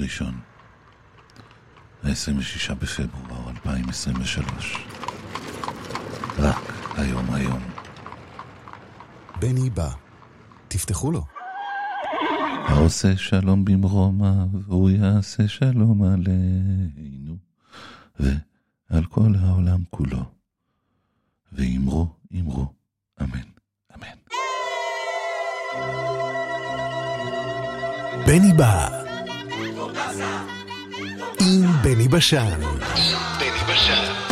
ראשון, ה-26 בפברואר 2023. רק היום היום. בני בא, תפתחו לו. העושה שלום במרומיו, הוא יעשה שלום עלינו, ועל כל העולם כולו. ואמרו, אמרו, אמן, אמן. בני בא. עם בני בשן. בני בשן.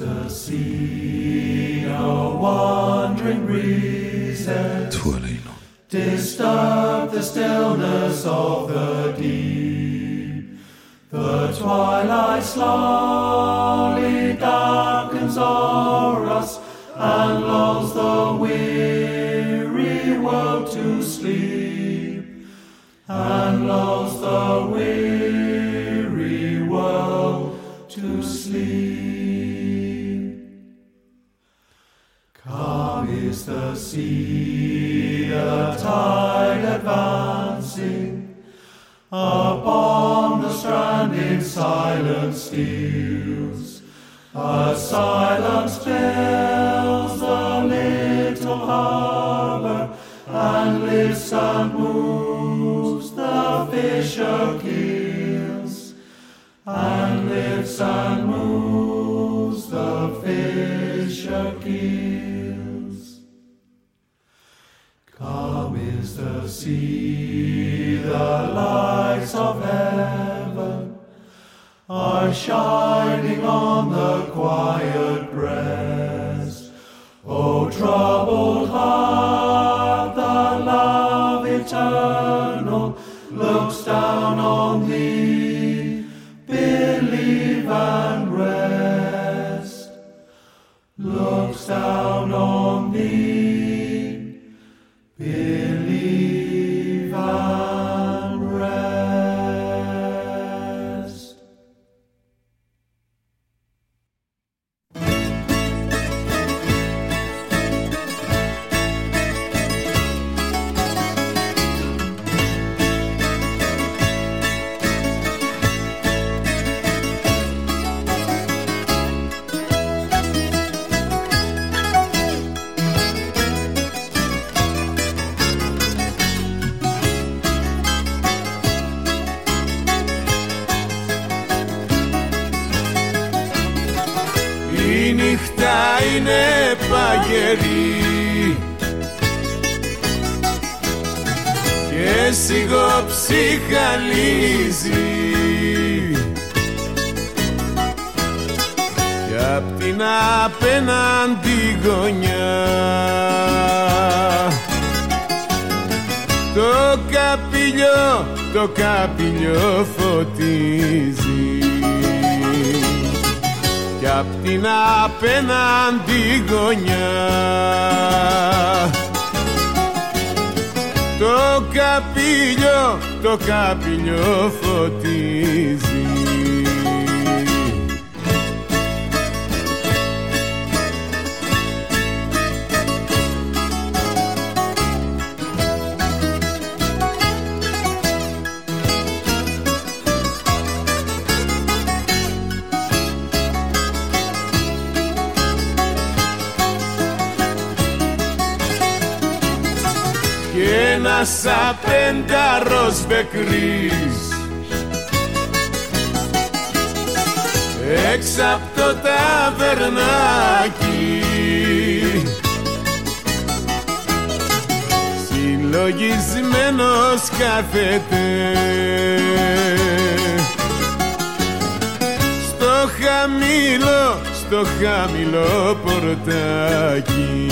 the sea a wandering recess? Tuolino. Disturb the stillness of the deep, the twilight's slumber. see the tide advancing upon the strand in silence steals. A silence fills the little harbor and lifts and moves the fisher keels and lifts and moves the fisher keels. is the sea, the lights of heaven are shining on the quiet breast. O troubled heart. σαπίλιο φωτίζει κι απ' την απέναντι γωνιά το καπίλιο, το καπίλιο φωτίζει. Και ένας απένταρος μπεκρής. Έξω απ' το ταβερνάκι. Συλλογισμένος κάθεται. Στο χαμηλό, στο χαμηλό πορτάκι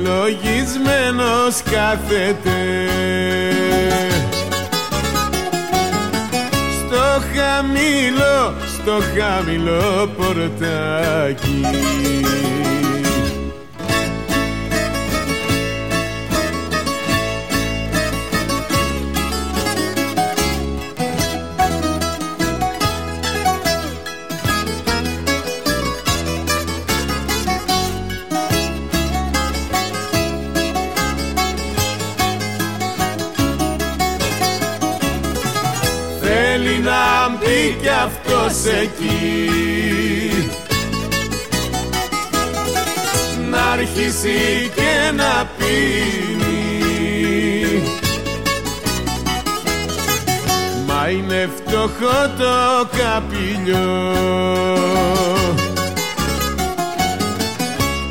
συλλογισμένος κάθεται. Στο χαμηλό, στο χαμηλό πορτάκι να μπει κι αυτός εκεί Να αρχίσει και να πίνει. Μα είναι φτωχό το καπηλιό.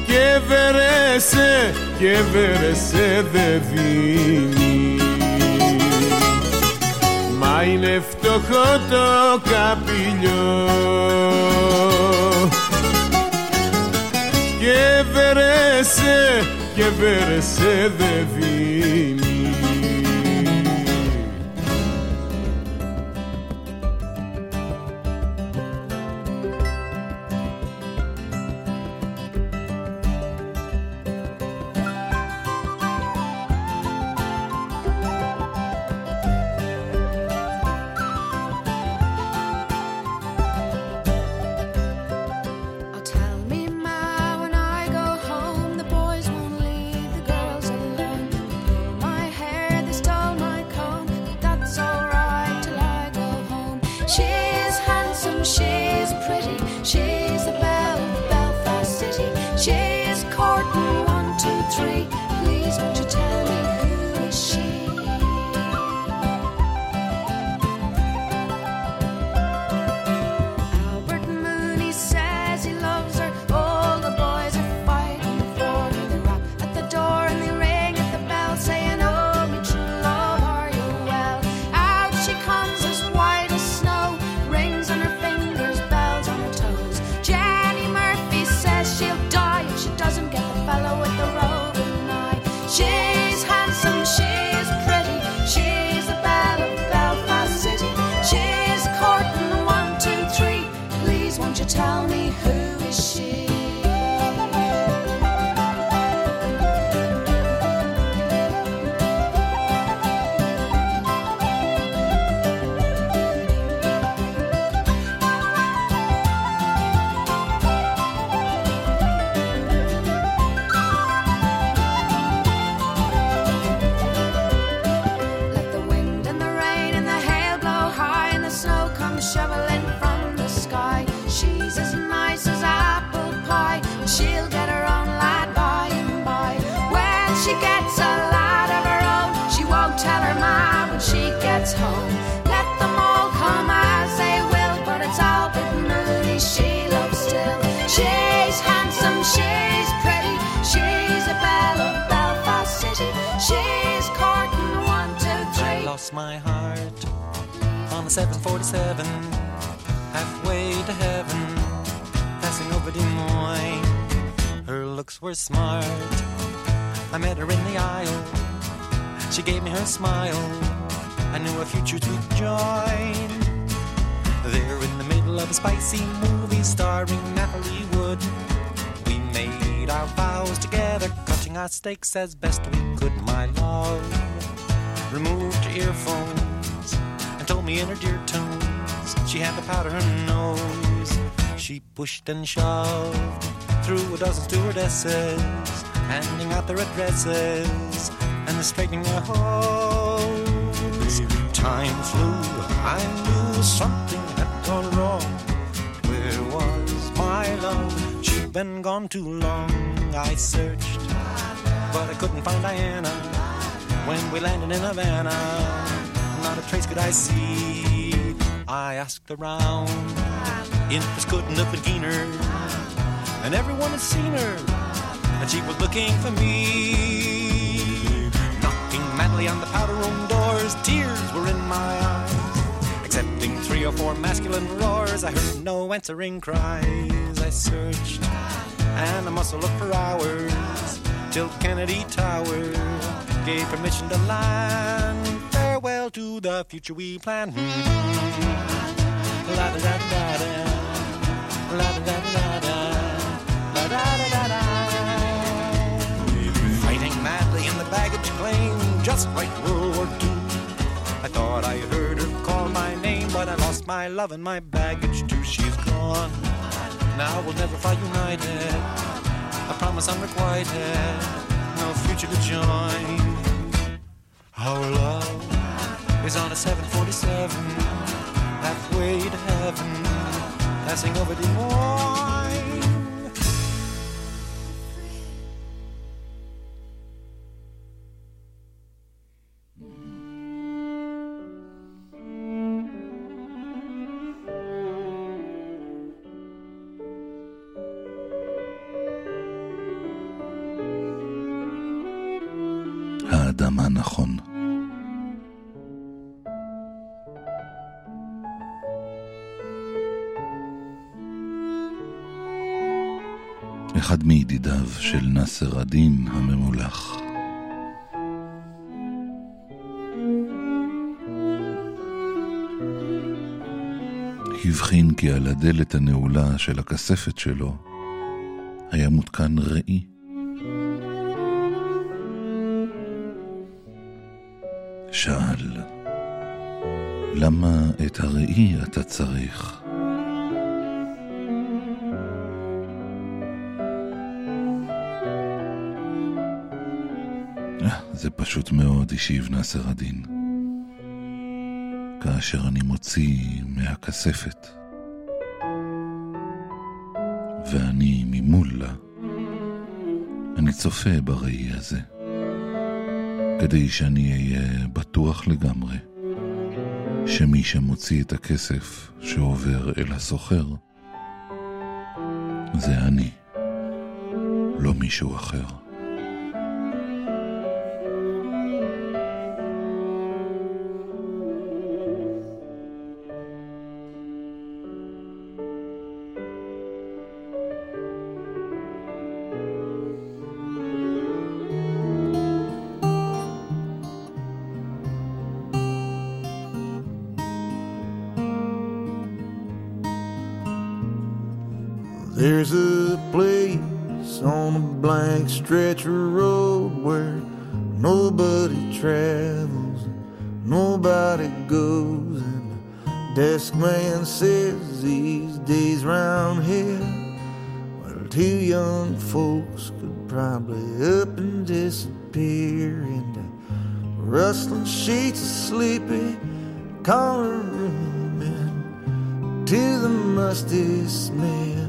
Και βερέσε, και βερέσε δεν δίνει Μα είναι φτωχό το καπηλιό. Και βερέσε, και βερέσε δεν δίνει 747 halfway to heaven passing over Des Moines. Her looks were smart. I met her in the aisle. She gave me her smile. I knew our futures would join. There in the middle of a spicy movie starring Natalie Wood we made our vows together cutting our steaks as best we could my love. Removed her earphones and told me in her dear tones she had to powder her nose. She pushed and shoved through a dozen stewardesses, handing out their addresses and the straightening their hose. Time flew, I knew something had gone wrong. Where was my love? She'd been gone too long. I searched but I couldn't find Diana. When we landed in Havana, not a trace could I see. I asked around, interest couldn't have been keener, and everyone had seen her, and she was looking for me. Knocking madly on the powder room doors, tears were in my eyes. Accepting three or four masculine roars, I heard no answering cries. I searched, and I must have looked for hours, till Kennedy Tower gave permission to land. Farewell to the future we plan. Fighting madly in the baggage claim, just like World War II. I thought I heard her call my name, but I lost my love and my baggage too. She's gone. Now we'll never fly united. I promise unrequited. No future to join. Our love is on a 747, halfway to heaven, passing over Des Moines. של נאסר א-דין הממולח. הבחין כי על הדלת הנעולה של הכספת שלו היה מותקן ראי. שאל, למה את הראי אתה צריך? זה פשוט מאוד, השיב נאסר א-דין. כאשר אני מוציא מהכספת, ואני ממולה, אני צופה בראי הזה. כדי שאני אהיה בטוח לגמרי שמי שמוציא את הכסף שעובר אל הסוחר זה אני, לא מישהו אחר. There's a place on a blank stretch of road where nobody travels, nobody goes. And the desk man says these days round here, well, two young folks could probably up and disappear into rustling sheets of sleepy corner room and to the musty smell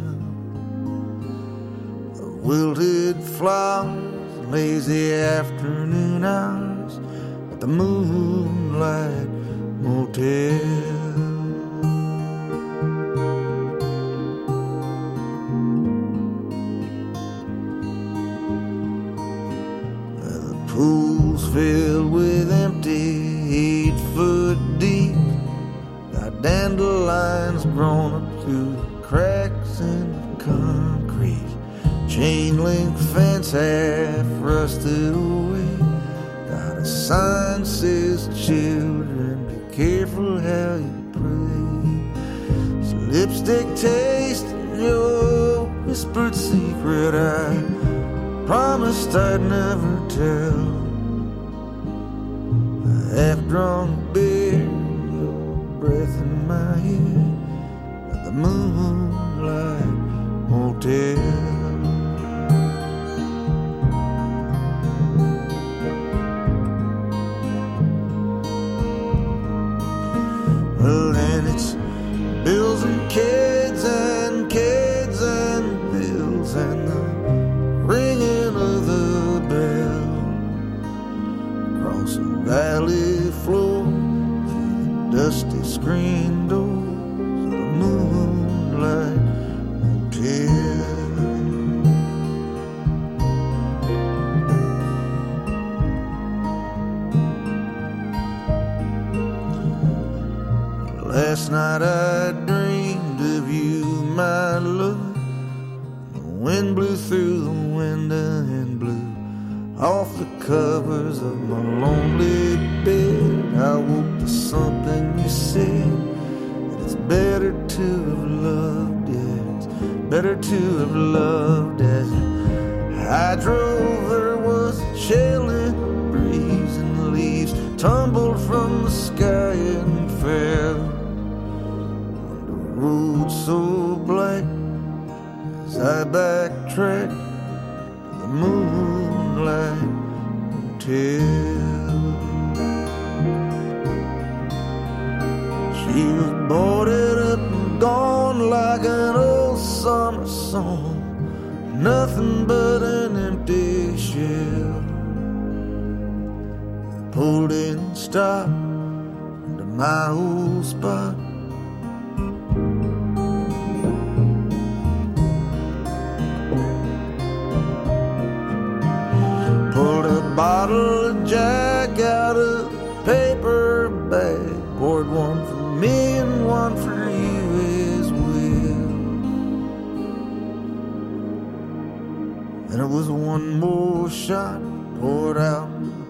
wilted flowers, lazy afternoon hours at the Moonlight Motel.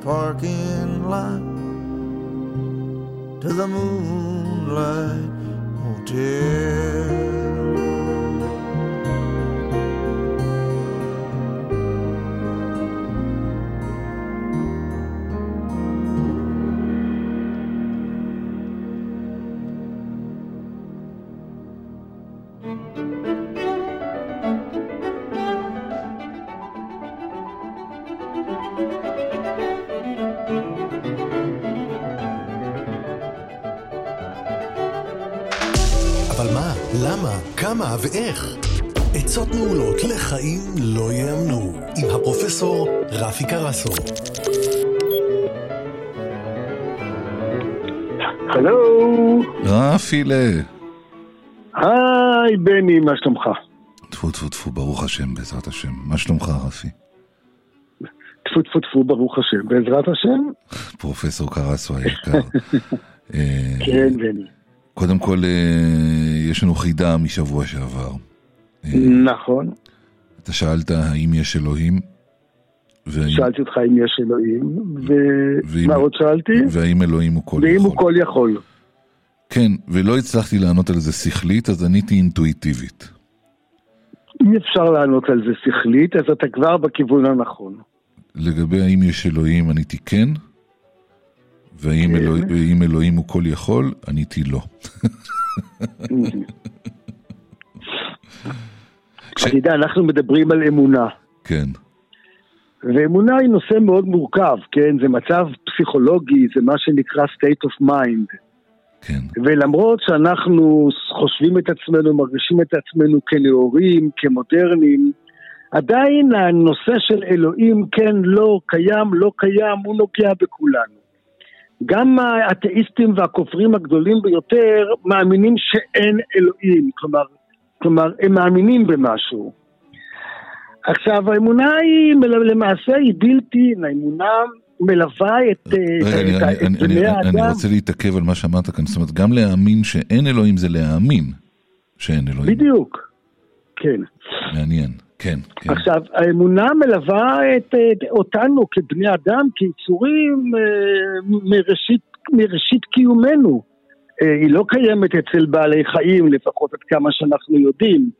Parking lot to the Moonlight Hotel. ואיך? עצות מעולות לחיים לא ייאמנו, עם הפרופסור רפי קרסו. הלו, רפילה. היי בני, מה שלומך? טפו טפו טפו, ברוך השם, בעזרת השם. מה שלומך, רפי? טפו טפו טפו, ברוך השם, בעזרת השם? פרופסור קרסו היקר. אה, כן, בני. קודם כל, אה, יש לנו חידה משבוע שעבר. אה, נכון, אתה שאלת האם יש אלוהים, והאם- שאלתי אותך אם יש אלוהים, ואם- ומה עוד שאלתי? והאם אלוהים הוא כל ואם יכול. הוא כל יכול. כן, ולא הצלחתי לענות על זה שכלית, אז עניתי אינטואיטיבית. אי אפשר לענות על זה שכלית, אז אתה כבר בכיוון הנכון. לגבי האם יש אלוהים, עניתי כן, והאם כן. אלוה- ואם אלוהים הוא כל יכול, עניתי לא. אתה יודע, אנחנו מדברים על אמונה. כן, ואמונה היא נושא מאוד מורכב, כן? זה מצב פסיכולוגי, זה מה שנקרא state of mind. כן, ולמרות שאנחנו חושבים את עצמנו, מרגישים את עצמנו כנאורים, כמודרניים, עדיין הנושא של אלוהים כן, לא, קיים, לא קיים, הוא נוגע בכולנו. גם האתאיסטים והכופרים הגדולים ביותר מאמינים שאין אלוהים, כלומר, כלומר הם מאמינים במשהו. עכשיו האמונה היא למעשה היא בלתי, האמונה מלווה את, בני האדם. אני רוצה להתעכב על מה שאמרת כאן, זאת אומרת, גם להאמין שאין אלוהים זה להאמין שאין אלוהים. בדיוק, כן. מעניין, כן, כן. עכשיו, האמונה מלווה את, את אותנו כבני אדם, כיצורים אה, מראשית, מראשית קיומנו. אה, היא לא קיימת אצל בעלי חיים, לפחות עד כמה שאנחנו יודעים,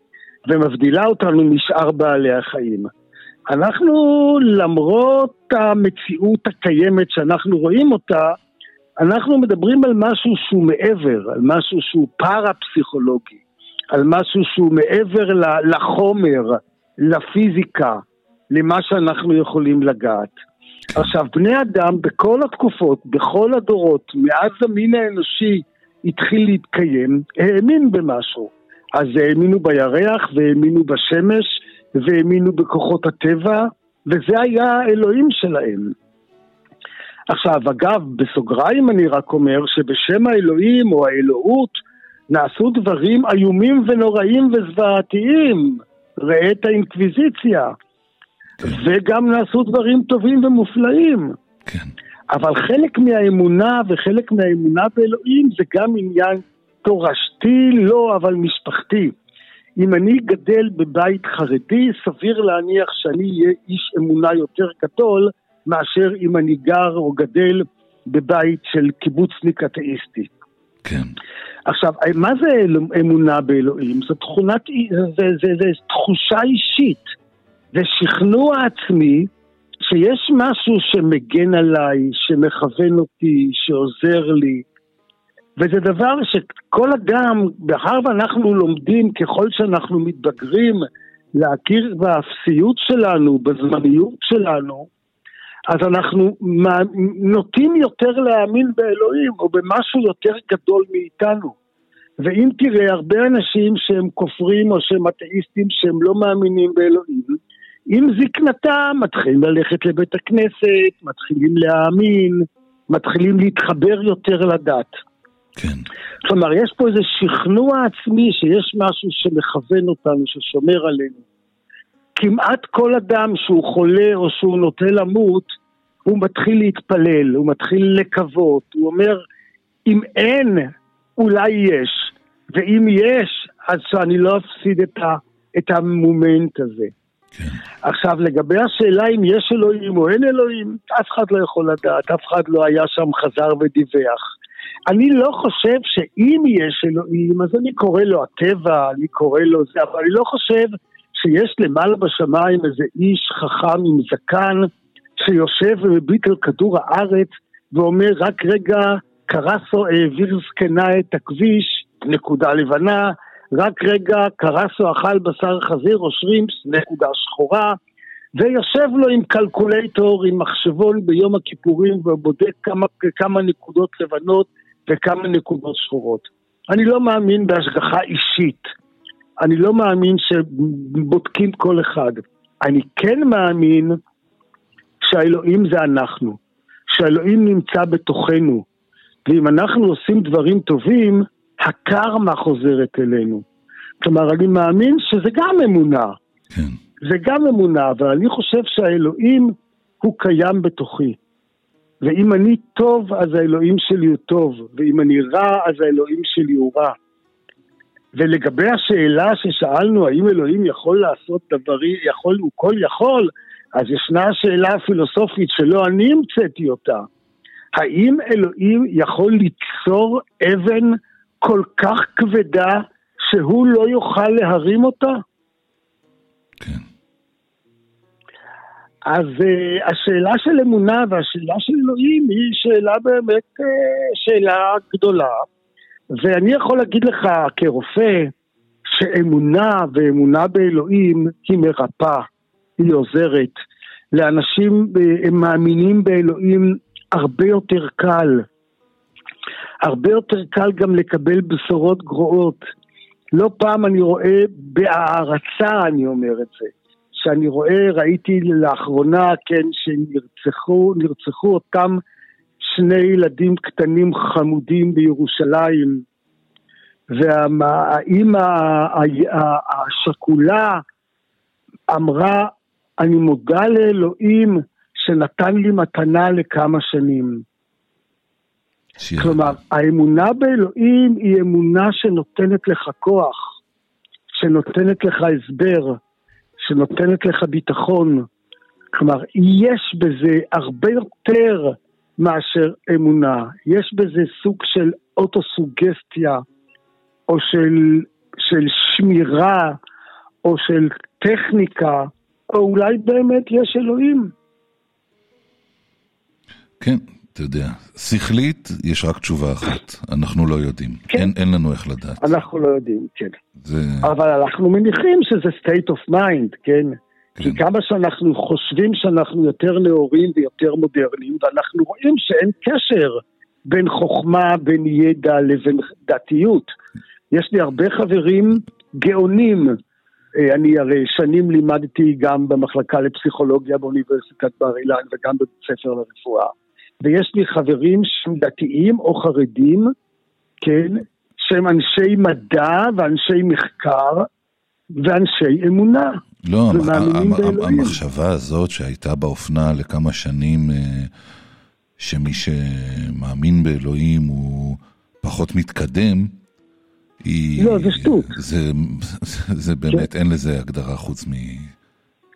ומבדילה אותנו משאר בעלי החיים. אנחנו, למרות המציאות הקיימת שאנחנו רואים אותה, אנחנו מדברים על משהו שהוא מעבר, על משהו שהוא פארה-פסיכולוגי, על משהו שהוא מעבר לחומר, לפיזיקה, למה שאנחנו יכולים לגעת. עכשיו, בני אדם בכל התקופות, בכל הדורות, מאז המין האנושי התחיל להתקיים, האמין במשהו. אז האמינו בירח, והאמינו בשמש, והאמינו בכוחות הטבע, וזה היה האלוהים שלהם. עכשיו, אגב, בסוגריים אני רק אומר שבשם האלוהים או האלוהות נעשו דברים איומים ונוראים וזוועתיים. ראה את האינקוויזיציה. וגם נעשו דברים טובים ומופלאים. כן, אבל חלק מהאמונה וחלק מהאמונה באלוהים זה גם עניין תורשתי לא, אבל משפחתי. אם אני גדל בבית חרדי, סביר להניח שאני אהיה איש אמונה יותר גדול מאשר אם אני גר או גדל בבית של קיבוצניק אתאיסטי. כן. עכשיו, מה זה אמונה באלוהים? זו תכונת, זה, זה, זה, זה תחושה אישית. זה שכנוע עצמי שיש משהו שמגן עליי, שמכוון אותי, שעוזר לי. וזה דבר שכל אדם, מאחר ואנחנו לומדים ככל שאנחנו מתבגרים להכיר באפסיות שלנו, בזמניות שלנו, אז אנחנו נוטים יותר להאמין באלוהים או במשהו יותר גדול מאיתנו. ואם תראה הרבה אנשים שהם כופרים או שהם אתאיסטים שהם לא מאמינים באלוהים, עם זקנתם מתחילים ללכת לבית הכנסת, מתחילים להאמין, מתחילים להתחבר יותר לדת. כן. כלומר, יש פה איזה שכנוע עצמי שיש משהו שמכוון אותנו, ששומר עלינו. כמעט כל אדם שהוא חולה או שהוא נוטה למות, הוא מתחיל להתפלל, הוא מתחיל לקוות, הוא אומר, אם אין, אולי יש, ואם יש, אז שאני לא אפסיד את, ה, את המומנט הזה. כן. עכשיו, לגבי השאלה אם יש אלוהים או אין אלוהים, אף אחד לא יכול לדעת, אף אחד לא היה שם, חזר ודיווח. אני לא חושב שאם יש אלוהים, אז אני קורא לו הטבע, אני קורא לו זה, אבל אני לא חושב שיש למעלה בשמיים איזה איש חכם עם זקן שיושב ומביט על כדור הארץ ואומר, רק רגע, קרסו העביר זקנה את הכביש, נקודה לבנה, רק רגע, קרסו אכל בשר חזיר או שרימפס, נקודה שחורה, ויושב לו עם קלקולטור, עם מחשבון ביום הכיפורים ובודק כמה, כמה נקודות לבנות וכמה נקודות שחורות. אני לא מאמין בהשגחה אישית. אני לא מאמין שבודקים כל אחד. אני כן מאמין שהאלוהים זה אנחנו. שהאלוהים נמצא בתוכנו. ואם אנחנו עושים דברים טובים, הקרמה חוזרת אלינו. כלומר, אני מאמין שזה גם אמונה. כן. זה גם אמונה, אבל אני חושב שהאלוהים הוא קיים בתוכי. ואם אני טוב, אז האלוהים שלי הוא טוב, ואם אני רע, אז האלוהים שלי הוא רע. ולגבי השאלה ששאלנו, האם אלוהים יכול לעשות דברים, יכול, הוא כל יכול, אז ישנה השאלה הפילוסופית שלא אני המצאתי אותה. האם אלוהים יכול ליצור אבן כל כך כבדה שהוא לא יוכל להרים אותה? כן. אז uh, השאלה של אמונה והשאלה של אלוהים היא שאלה באמת uh, שאלה גדולה. ואני יכול להגיד לך כרופא שאמונה ואמונה באלוהים היא מרפאה, היא עוזרת. לאנשים uh, הם מאמינים באלוהים הרבה יותר קל. הרבה יותר קל גם לקבל בשורות גרועות. לא פעם אני רואה בהערצה, אני אומר את זה. שאני רואה, ראיתי לאחרונה, כן, שנרצחו נרצחו אותם שני ילדים קטנים חמודים בירושלים, והאימא השכולה אמרה, אני מודה לאלוהים שנתן לי מתנה לכמה שנים. שיר. כלומר, האמונה באלוהים היא אמונה שנותנת לך כוח, שנותנת לך הסבר. שנותנת לך ביטחון. כלומר, יש בזה הרבה יותר מאשר אמונה. יש בזה סוג של אוטוסוגסטיה, או של, של שמירה, או של טכניקה, או אולי באמת יש אלוהים. כן, אתה יודע, שכלית יש רק תשובה אחת, אנחנו לא יודעים. כן. אין, אין לנו איך לדעת. אנחנו לא יודעים, כן. זה... אבל אנחנו מניחים שזה state of mind, כן? כן. כי כמה שאנחנו חושבים שאנחנו יותר נאורים ויותר מודרניים, ואנחנו רואים שאין קשר בין חוכמה, בין ידע לבין דתיות. יש לי הרבה חברים גאונים. אה, אני הרי שנים לימדתי גם במחלקה לפסיכולוגיה באוניברסיטת בר אילן וגם בבית ספר לרפואה. ויש לי חברים שהם דתיים או חרדים, כן, שהם אנשי מדע ואנשי מחקר ואנשי אמונה. לא, המ- המ-. המחשבה הזאת שהייתה באופנה לכמה שנים, אה, שמי שמאמין באלוהים הוא פחות מתקדם, היא... לא, זה שטות. זה, זה באמת, אין לזה הגדרה חוץ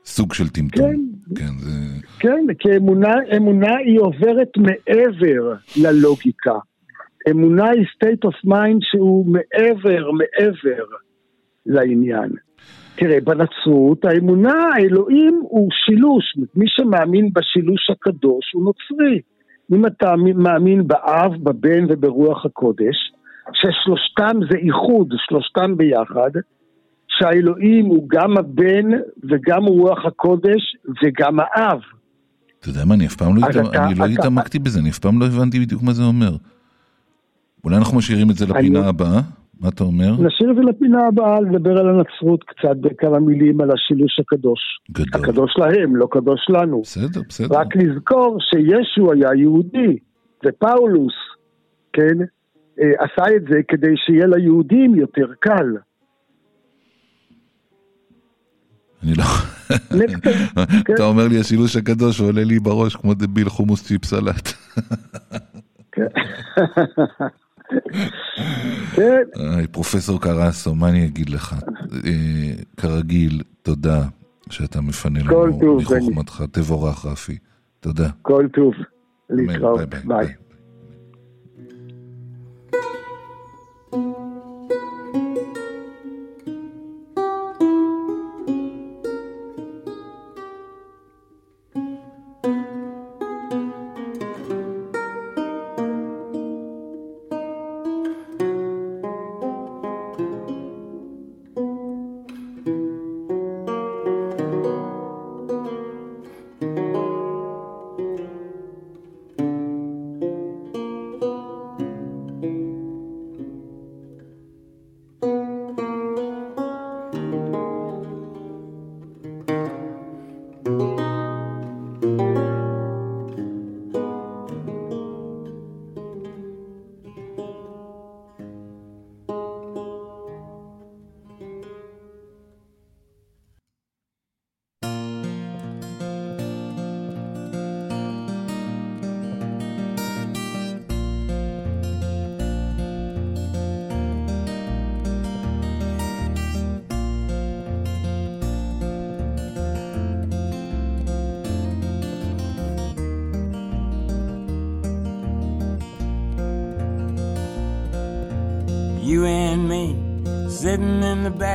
מסוג של טמטום. כן. כן, זה... כן, כי אמונה, אמונה היא עוברת מעבר ללוגיקה. אמונה היא state of mind שהוא מעבר, מעבר לעניין. תראה, בנצרות האמונה, האלוהים הוא שילוש. מי שמאמין בשילוש הקדוש הוא נוצרי. אם אתה מאמין באב, בבן וברוח הקודש, ששלושתם זה איחוד, שלושתם ביחד, שהאלוהים הוא גם הבן וגם רוח הקודש וגם האב. אתה יודע מה, אני אף פעם לא. אתה- אני לא אתה- התעמקתי בזה, אני אף פעם לא הבנתי בדיוק מה זה אומר. אולי אנחנו משאירים את זה לפינה אני- הבאה? מה אתה אומר? נשאיר את זה לפינה הבאה, לדבר על הנצרות קצת בכמה מילים על השילוש הקדוש. גדול. הקדוש להם, לא קדוש לנו. בסדר, בסדר. רק לזכור שישו היה יהודי, ופאולוס, כן, אה, עשה את זה כדי שיהיה ליהודים יותר קל. אני לא... כן. אתה אומר לי השילוש הקדוש עולה לי בראש כמו דביל חומוס צ'יפ סלט. כן. פרופסור קרסו, מה אני אגיד לך? אה, כרגיל, תודה שאתה מפנה לנו מחוכמתך. תבורך, רפי. תודה. כל טוב. להתראות, ביי,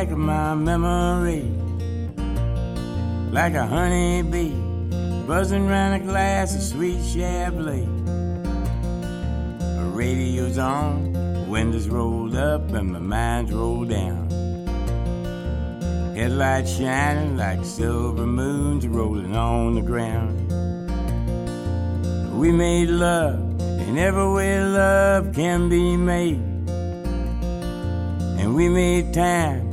back of my memory like a honeybee buzzing around a glass of sweet Chablis. The radio's on, windows rolled up, and my mind's rolled down. Headlights shining like silver moons rolling on the ground. We made love in every way love can be made. And we made time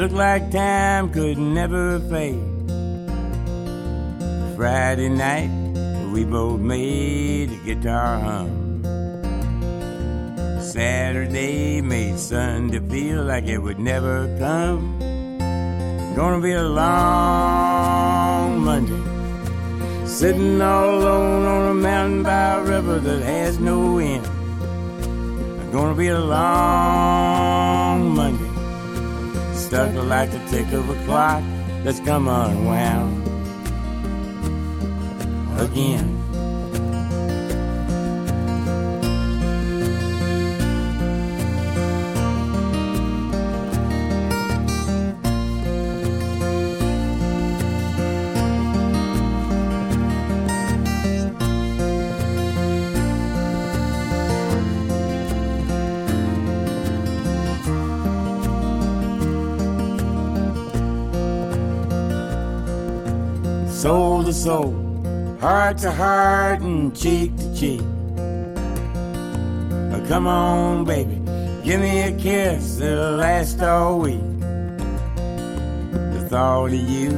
look like time could never fade. Friday night, we both made a guitar hum. Saturday made Sunday feel like it would never come. Gonna be a long Monday. Sitting all alone on a mountain by a river that has no end. Gonna be a long. Stuck like the tick of a clock that's come unwound. Again. To soul, heart to heart, and cheek to cheek. Oh, come on, baby, give me a kiss that'll last all week. The thought of you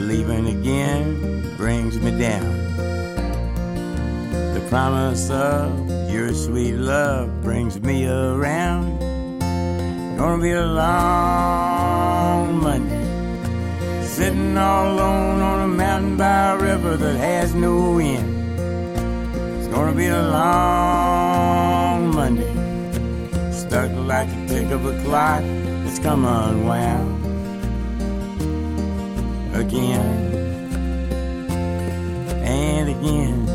leaving again brings me down. The promise of your sweet love brings me around. Gonna be a long Monday. Sitting all alone on a mountain by a river that has no end. It's gonna be a long Monday. Stuck like a tick of a clock that's come unwound again and again.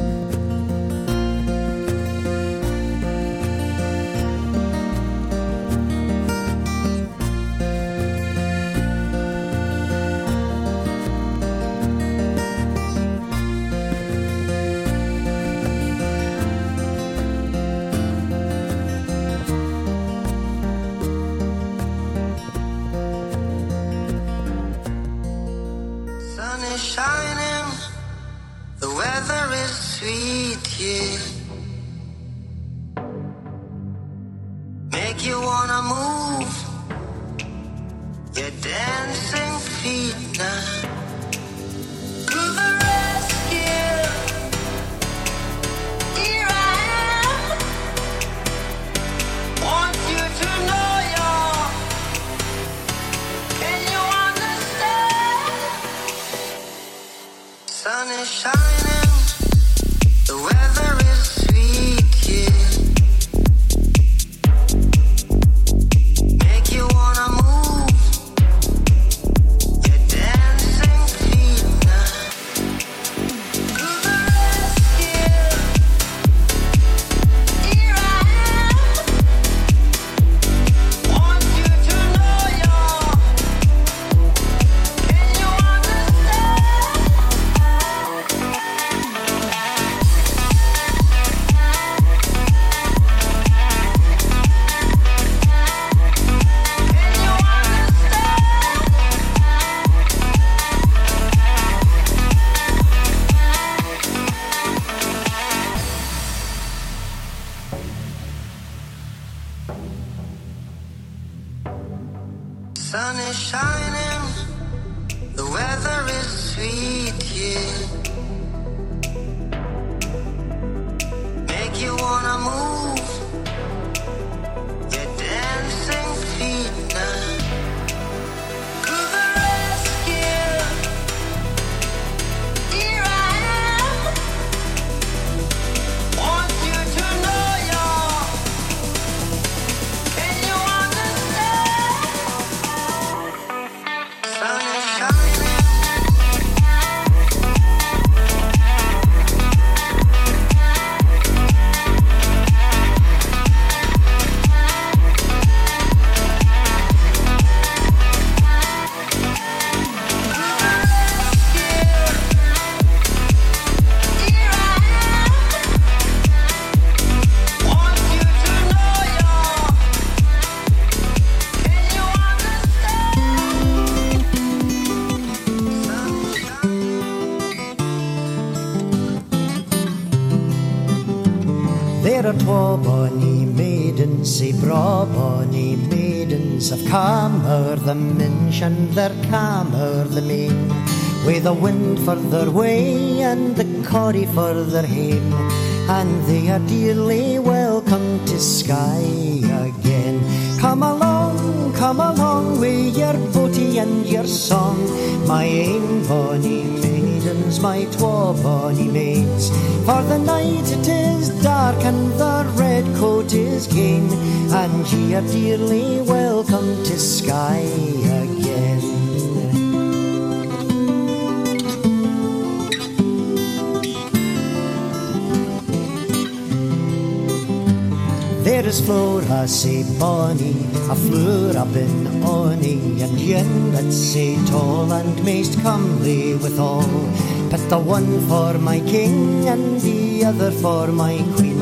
The wind for their way and the corrie for their hame, and they are dearly welcome to Skye again. Come along, come along with your boatie and your song, my ain bonny maidens, my twa bonny maids. For the night it is dark and the red coat is keen, and ye are dearly welcome to Skye again. There is Flora, say bonny, a floor up in ony, and yen that say tall and most comely withal. But the one for my king and the other for my queen,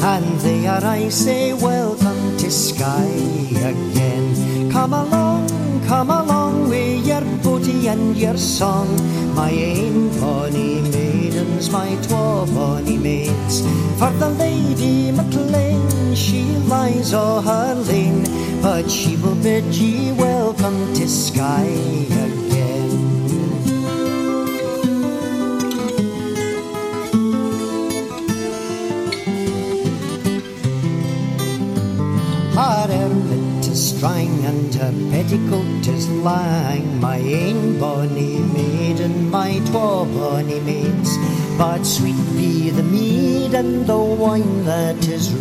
and they I say, welcome to Skye again. Come along, come along with your boatie and your song, my ain bonny maidens, my twa bonny maids. For the Lady MacLean, she lies o' her lane, but she will bid ye welcome to Skye again. Her ermit is strang and her petticoat is lang. My ain bonny maiden, my my twa bonny maids. But sweet be the mead and the wine that is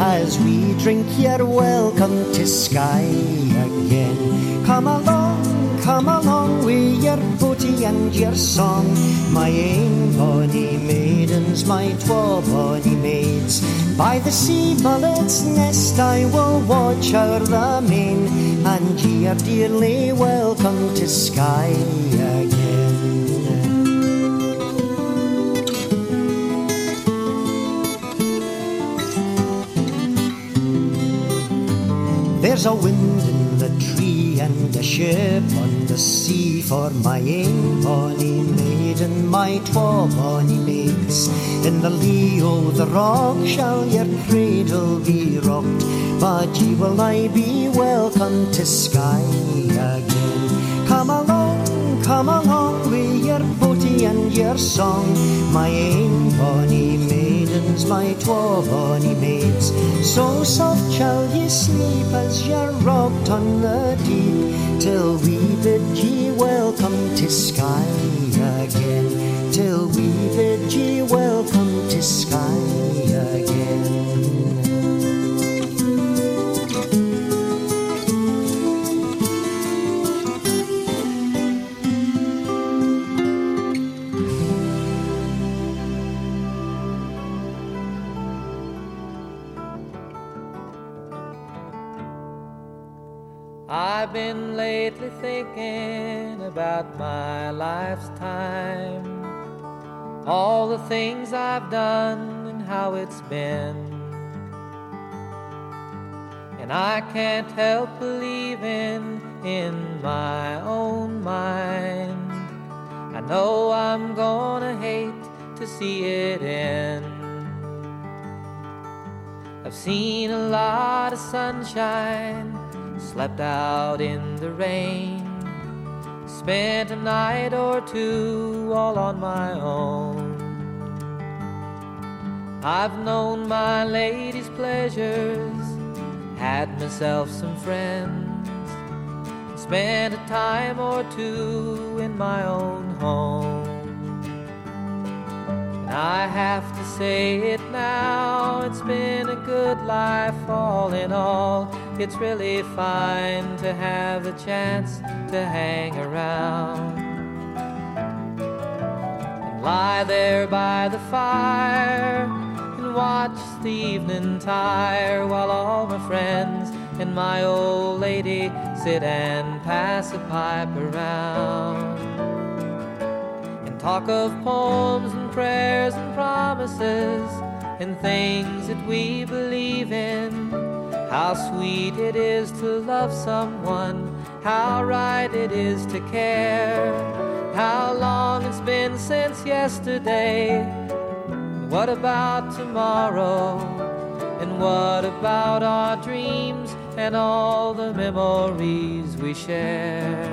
as we drink your welcome to Skye again. Come along, come along with your booty and your song, my ain bonny maidens, my twa bonny maids. By the sea bullet's nest I will watch o'er the main, and ye are dearly welcome to Skye again. There's a wind in the tree and a ship on the sea for my ain bonny maid and my twa bonny maids. In the lee o' the rock shall your cradle be rocked, but ye will I be welcome to Skye again. Come along, come along with your booty and your song, my ain bonny my twa bonny maids. So soft shall ye sleep as you're rocked on the deep, till we bid ye welcome to Skye again, till we bid ye welcome to Skye about my life's time, all the things I've done and how it's been. And I can't help believing in my own mind. I know I'm gonna hate to see it end. I've seen a lot of sunshine slept out in the rain, spent a night or two all on my own. I've known my lady's pleasures, had myself some friends, spent a time or two in my own home. And I have to say it now, it's been a good life all in all. It's really fine to have the chance to hang around and lie there by the fire and watch the evening tire while all my friends and my old lady sit and pass a pipe around and talk of poems and prayers and promises and things that we believe in. How sweet it is to love someone, how right it is to care, how long it's been since yesterday. What about tomorrow? And what about our dreams and all the memories we share?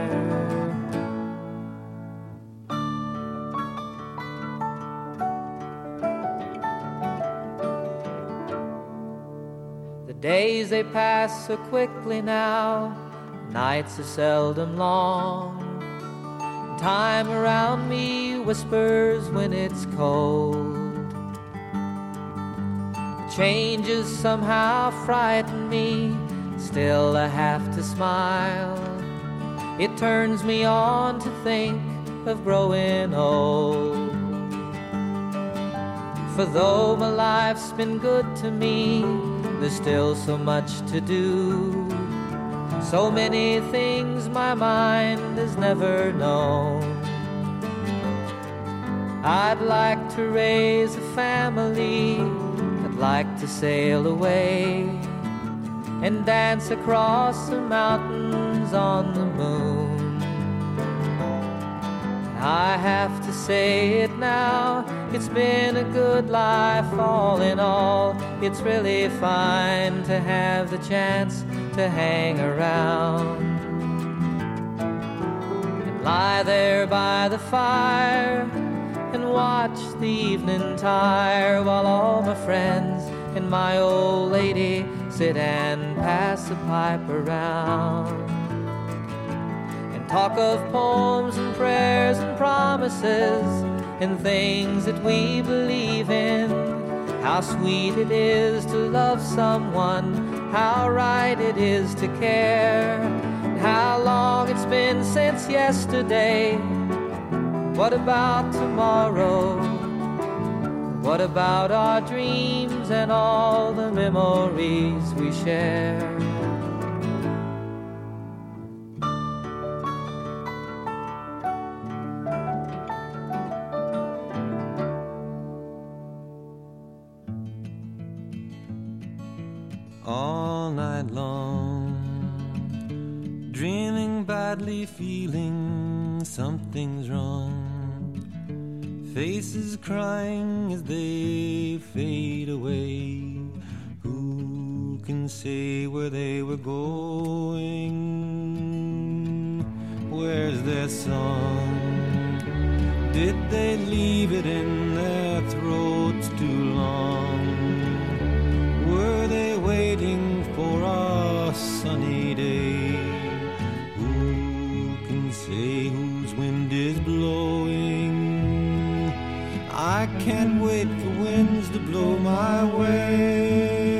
The days they pass so quickly now, nights are seldom long. Time around me whispers when it's cold. Changes somehow frighten me, still I have to smile. It turns me on to think of growing old. For though my life's been good to me, there's still so much to do. So many things my mind has never known. I'd like to raise a family, I'd like to sail away and dance across the mountains on the moon. I have to say it now, it's been a good life all in all. It's really fine to have the chance to hang around and lie there by the fire and watch the evening tire while all my friends and my old lady sit and pass the pipe around and talk of poems and prayers and promises promises and things that we believe in. How sweet it is to love someone, how right it is to care. and How long it's been since yesterday. What about tomorrow? What about our dreams and all the memories we share? Night long, dreaming badly, feeling something's wrong. Faces crying as they fade away. Who can say where they were going? Where's their song? Did they leave it in can't wait for winds to blow my way.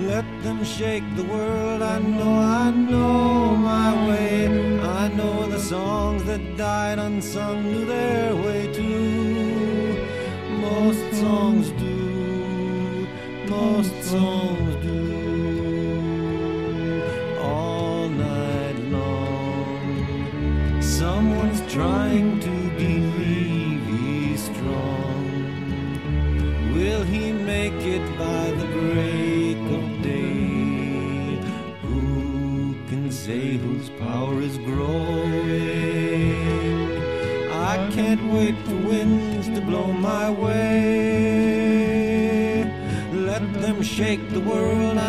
Let them shake the world. I know, I know my way. I know the songs that died unsung knew their way too. Most songs do most songs shake the world.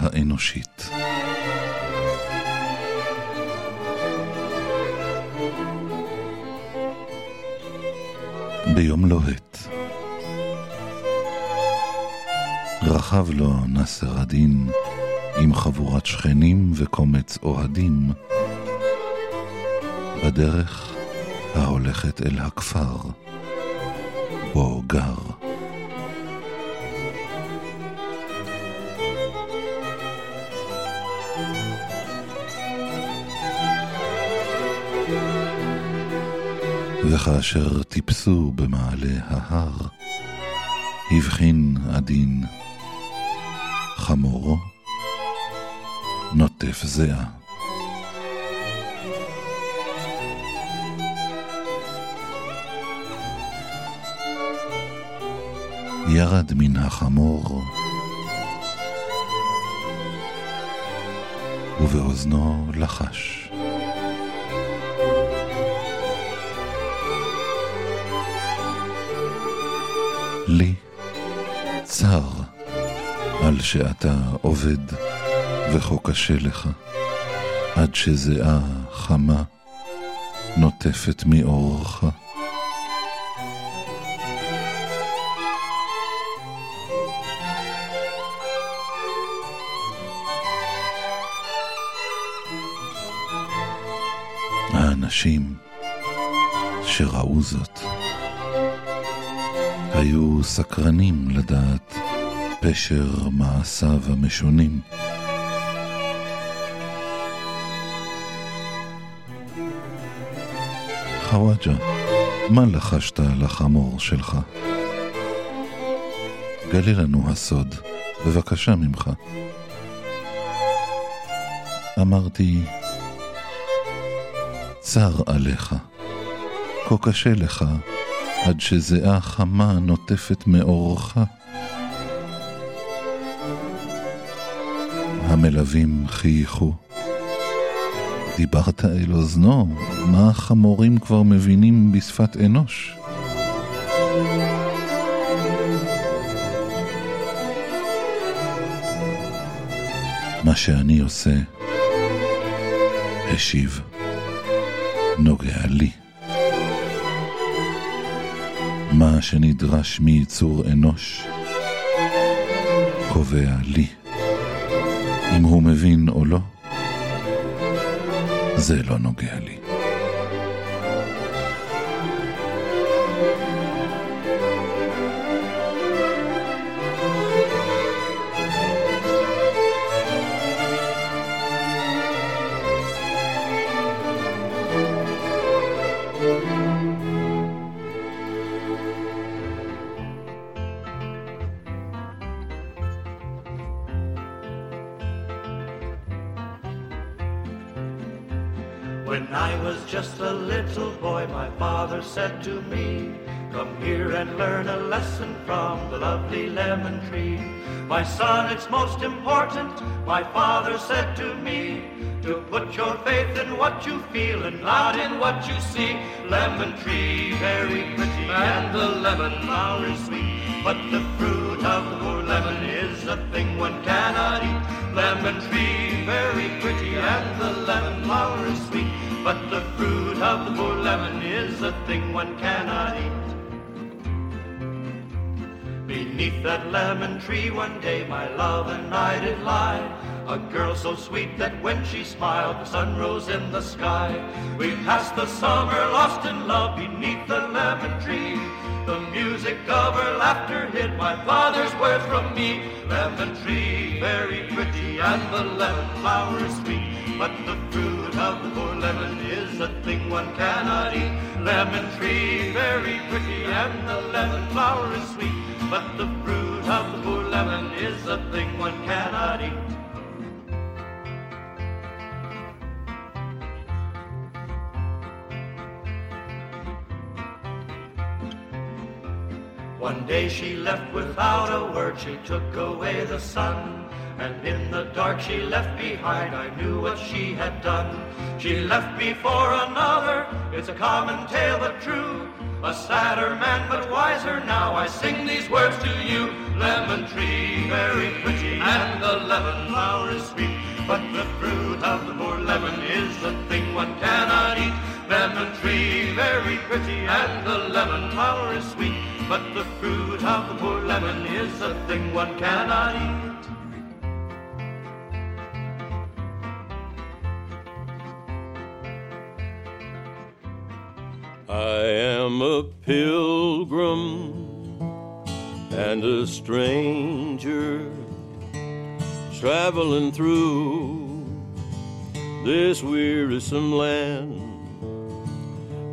האנושית. ביום לוהט רכב לו נאסר א-דין עם חבורת שכנים וקומץ אוהדים בדרך ההולכת אל הכפר בו גר. וכאשר טיפסו במעלה ההר, הבחין עדין חמורו נוטף זיעה. ירד מן החמור, ובאוזנו לחש. שאתה עובד וכה קשה לך, עד שזיעה חמה נוטפת מאורך. האנשים שראו זאת היו סקרנים לדעת פשר מעשיו המשונים. חוואג'ה, מה לחשת לחמור שלך? גלי לנו הסוד, בבקשה ממך. אמרתי, צר עליך, כה קשה לך, עד שזיעה חמה נוטפת מאורך. המלווים חייכו. דיברת אל אוזנו, מה החמורים כבר מבינים בשפת אנוש? מה שאני עושה, השיב, נוגע לי. מה שנדרש מיצור אנוש, קובע לי. אם הוא מבין או לא, זה לא נוגע לי. The lovely lemon tree. My son, it's most important, my father said to me, to put your faith in what you feel and not in what you see. Lemon tree, very pretty, and the lemon flower is sweet. But the fruit of the poor lemon is a thing one cannot eat. Lemon tree, very pretty, and the lemon flower is sweet. But the fruit of the poor lemon is a thing one cannot eat. Beneath that lemon tree one day my love and I did lie. A girl so sweet that when she smiled the sun rose in the sky. We passed the summer lost in love beneath the lemon tree. The music of her laughter hid my father's words from me. Lemon tree, very pretty, and the lemon flower is sweet. But the fruit of the poor lemon is a thing one cannot eat. Lemon tree, very pretty, and the lemon flower is sweet. But the fruit of the poor lemon is a thing one cannot eat. One day she left without a word, she took away the sun. And in the dark she left behind, I knew what she had done. She left me for another, it's a common tale but true. A sadder man but wiser now, I sing these words to you. Lemon tree, very pretty, and the lemon flower is sweet. But the fruit of the poor lemon is the thing one cannot eat. Lemon tree, very pretty, and the lemon flower is sweet. But the fruit of the poor lemon is a thing one cannot eat. I am a pilgrim and a stranger traveling through this wearisome land.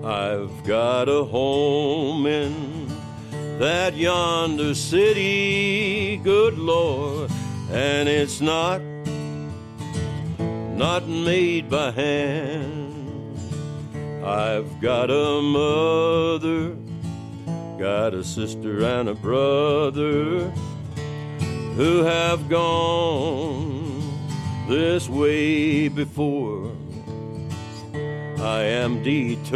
I've got a home in that yonder city, good Lord, and it's not not made by hand. I've got a mother, got a sister and a brother who have gone this way before. I am determined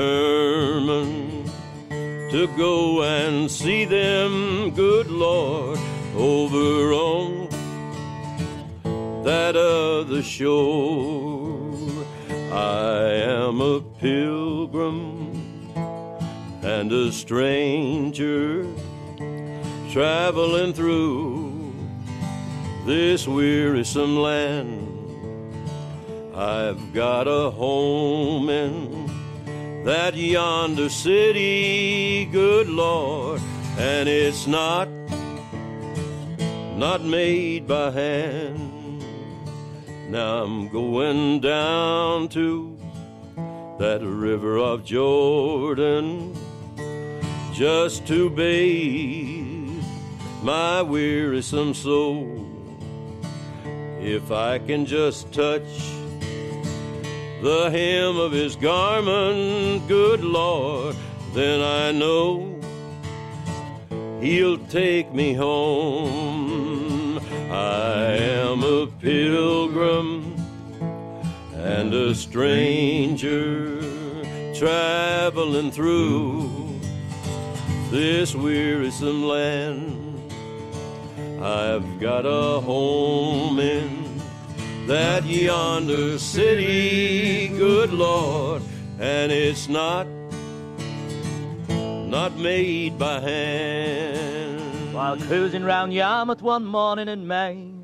to go and see them, good Lord, over on that other shore. I am a pilgrim and a stranger traveling through this wearisome land. I've got a home in that yonder city, good Lord, and it's not, not made by hand. Now I'm going down to that river of Jordan just to bathe my wearisome soul. If I can just touch the hem of his garment, good Lord, then I know he'll take me home. I am a pilgrim and a stranger traveling through this wearisome land. I've got a home in that yonder city, good Lord, and it's not not made by hand. While cruising round Yarmouth one morning in May,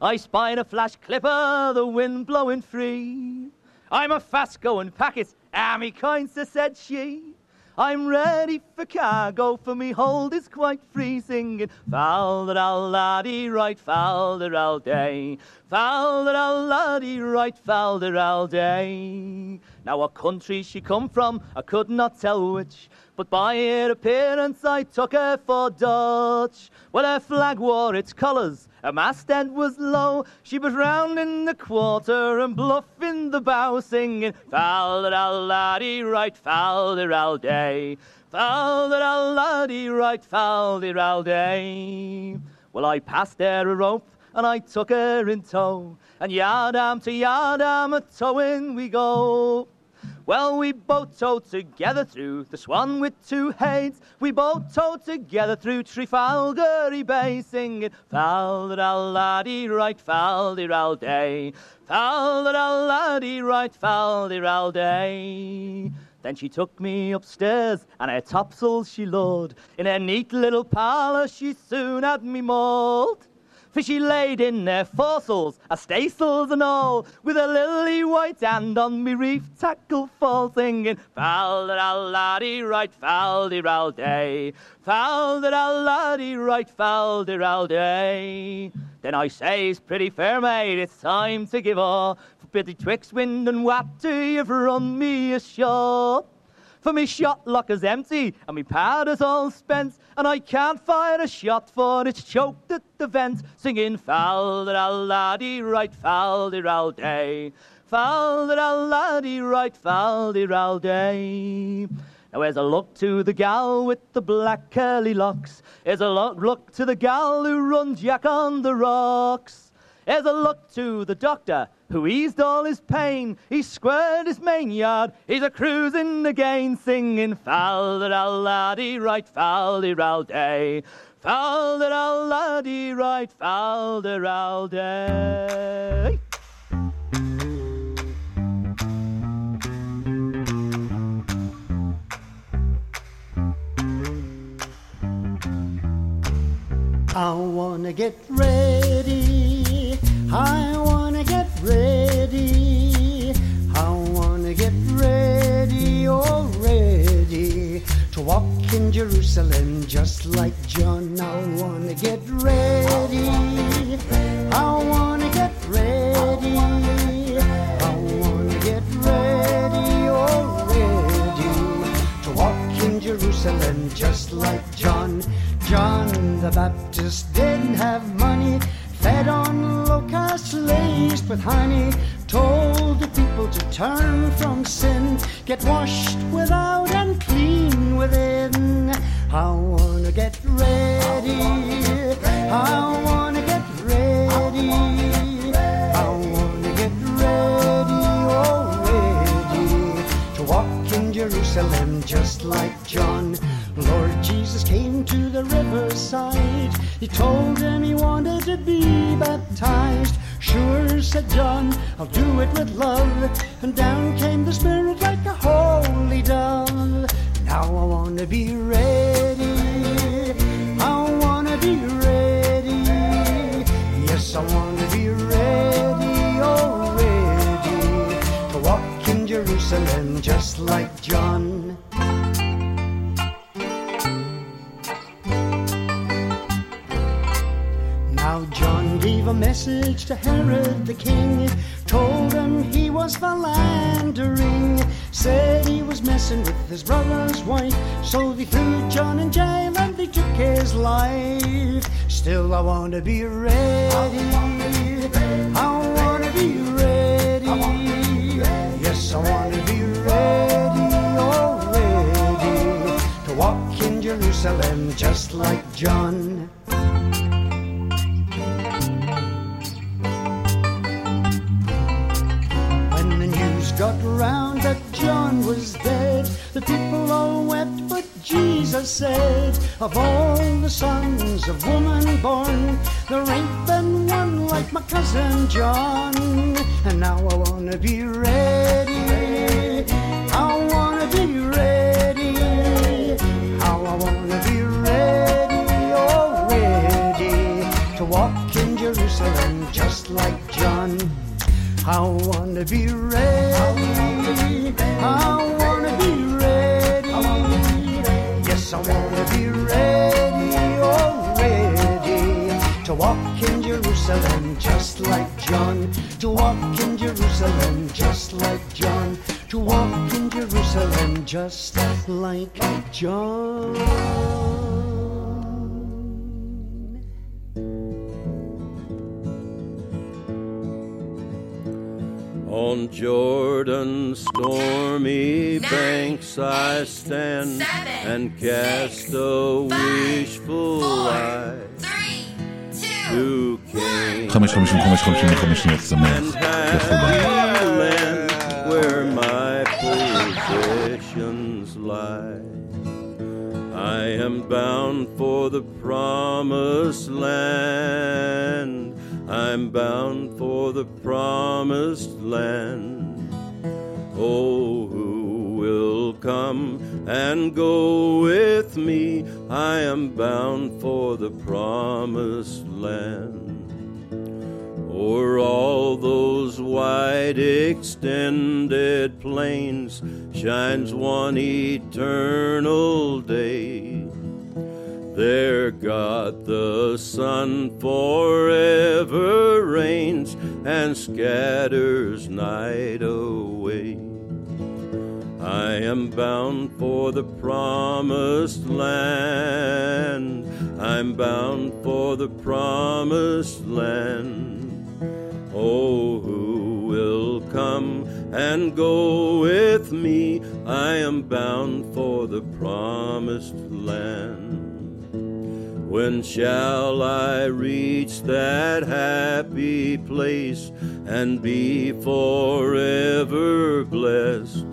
I spied a flash clipper, the wind blowing free. I'm a fast going packet, kind, so said she. I'm ready for cargo, for me hold is quite free, singing Falderal laddie, right falderal day. Falderal laddie, right falderal day. Now what country she come from, I could not tell which. But by her appearance I took her for Dutch. Well, her flag wore its colours, her masthead was low. She was round in the quarter and bluff in the bow, singing Falderal laddie, right falderal day. Falderal laddie, right falderal day. Well, I passed her a rope and I took her in tow. And yard arm to yard arm a towing we go. Well, we both towed together through the Swan with two heads. We both towed together through Trafalgar Bay, singing Falderal laddie, right falderal day. Falderal laddie, right falderal day. Then she took me upstairs and her topsails she lowered. In her neat little parlour she soon had me mauled. For she laid in their foresails, a staysails and all, with a lily white hand on me reef tackle fall, singing Falderal laddie, right falderal day. Falderal laddie, right falderal day. Then I says, pretty fair maid, it's time to give all. For betwixt wind and water, you've run me ashore. For me shot lock is empty and me powder's all spent, and I can't fire a shot for it's choked at the vent. Singing Falderal laddie, right falderal day. Falderal laddie, right falderal day. Now here's a look to the gal with the black curly locks. Here's a look, look to the gal who runs Jack on the rocks. Here's a look to the doctor who eased all his pain. He squared his main yard, he's a cruising again, singing Falderal laddie, right falderal day. Falderal laddie, right falderal day. I wanna get ready. I wanna get ready. I wanna get ready, already to walk in Jerusalem just like John. I wanna get ready. I wanna get ready. I wanna get ready, already to walk in Jerusalem just like John. John the Baptist didn't have money, fed on locusts laced with honey, told the people to turn from sin, get washed without and clean within. I wanna get ready. I wanna get ready. I wanna get ready, already to walk in Jerusalem just like John. Lord Jesus came to the riverside. He told them he wanted to be baptized. Sure, said John, I'll do it with love. And down came the Spirit like a holy dove. Now I wanna be ready. I wanna be ready. Yes, I wanna be ready already to walk in Jerusalem just like John. A message to Herod the king, told him he was philandering, said he was messing with his brother's wife, so they threw John in jail and they took his life. Still, I want to be ready. I want to be ready. Yes, I want to be ready, oh ready to walk in Jerusalem just like John. Got round that John was dead, the people all wept, but Jesus said, Of all the sons of woman born, there ain't been one like my cousin John. And now I wanna be ready. I wanna be ready. How I wanna be ready, oh ready to walk in Jerusalem just like John. I wanna be ready. I wanna be ready. Yes, I wanna be ready, oh ready to walk in Jerusalem just like John. To walk in Jerusalem just like John. To walk in Jerusalem just like John. On Jordan's stormy banks I stand and cast a wishful eye to Canaan חמש, חמישים, חמש, חמישים וחמש שניות שמח. כיף רבה. land where my possessions lie. I am bound for the promised land. I'm bound for the promised land. Oh, who will come and go with me? I am bound for the promised land. O'er all those wide extended plains shines one eternal day. There God the sun forever reigns and scatters night away. I am bound for the promised land. I'm bound for the promised land. Oh, who will come and go with me? I am bound for the promised land. When shall I reach that happy place and be forever blessed?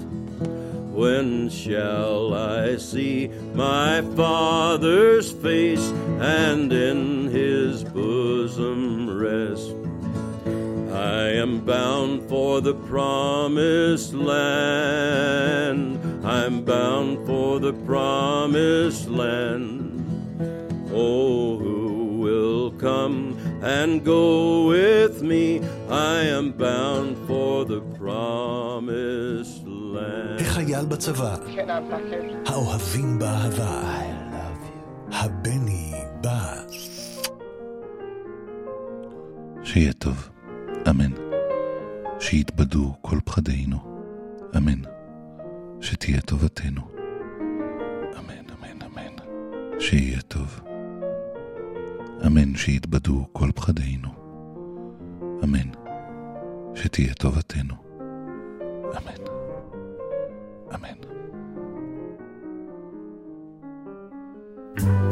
When shall I see my Father's face and in his bosom rest? I am bound for the promised land. I'm bound for the promised land. Oh, who will come and go with me? I am bound for the promised land. החייל בצבא, האוהבים באהבה, הבני בא. שיהיה טוב, אמן. שיתבדו כל פחדינו, אמן. שתהיה טובתנו, אמן, אמן, אמן. שיהיה טוב, אמן. שיתבדו כל פחדינו, אמן. שתהיה טובתנו, אמן, אמן. אמן.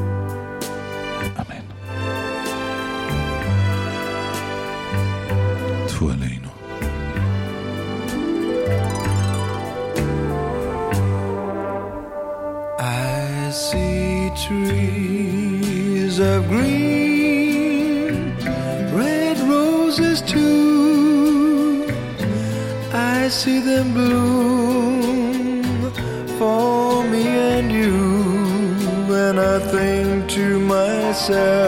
See them bloom for me and you, and I think to myself,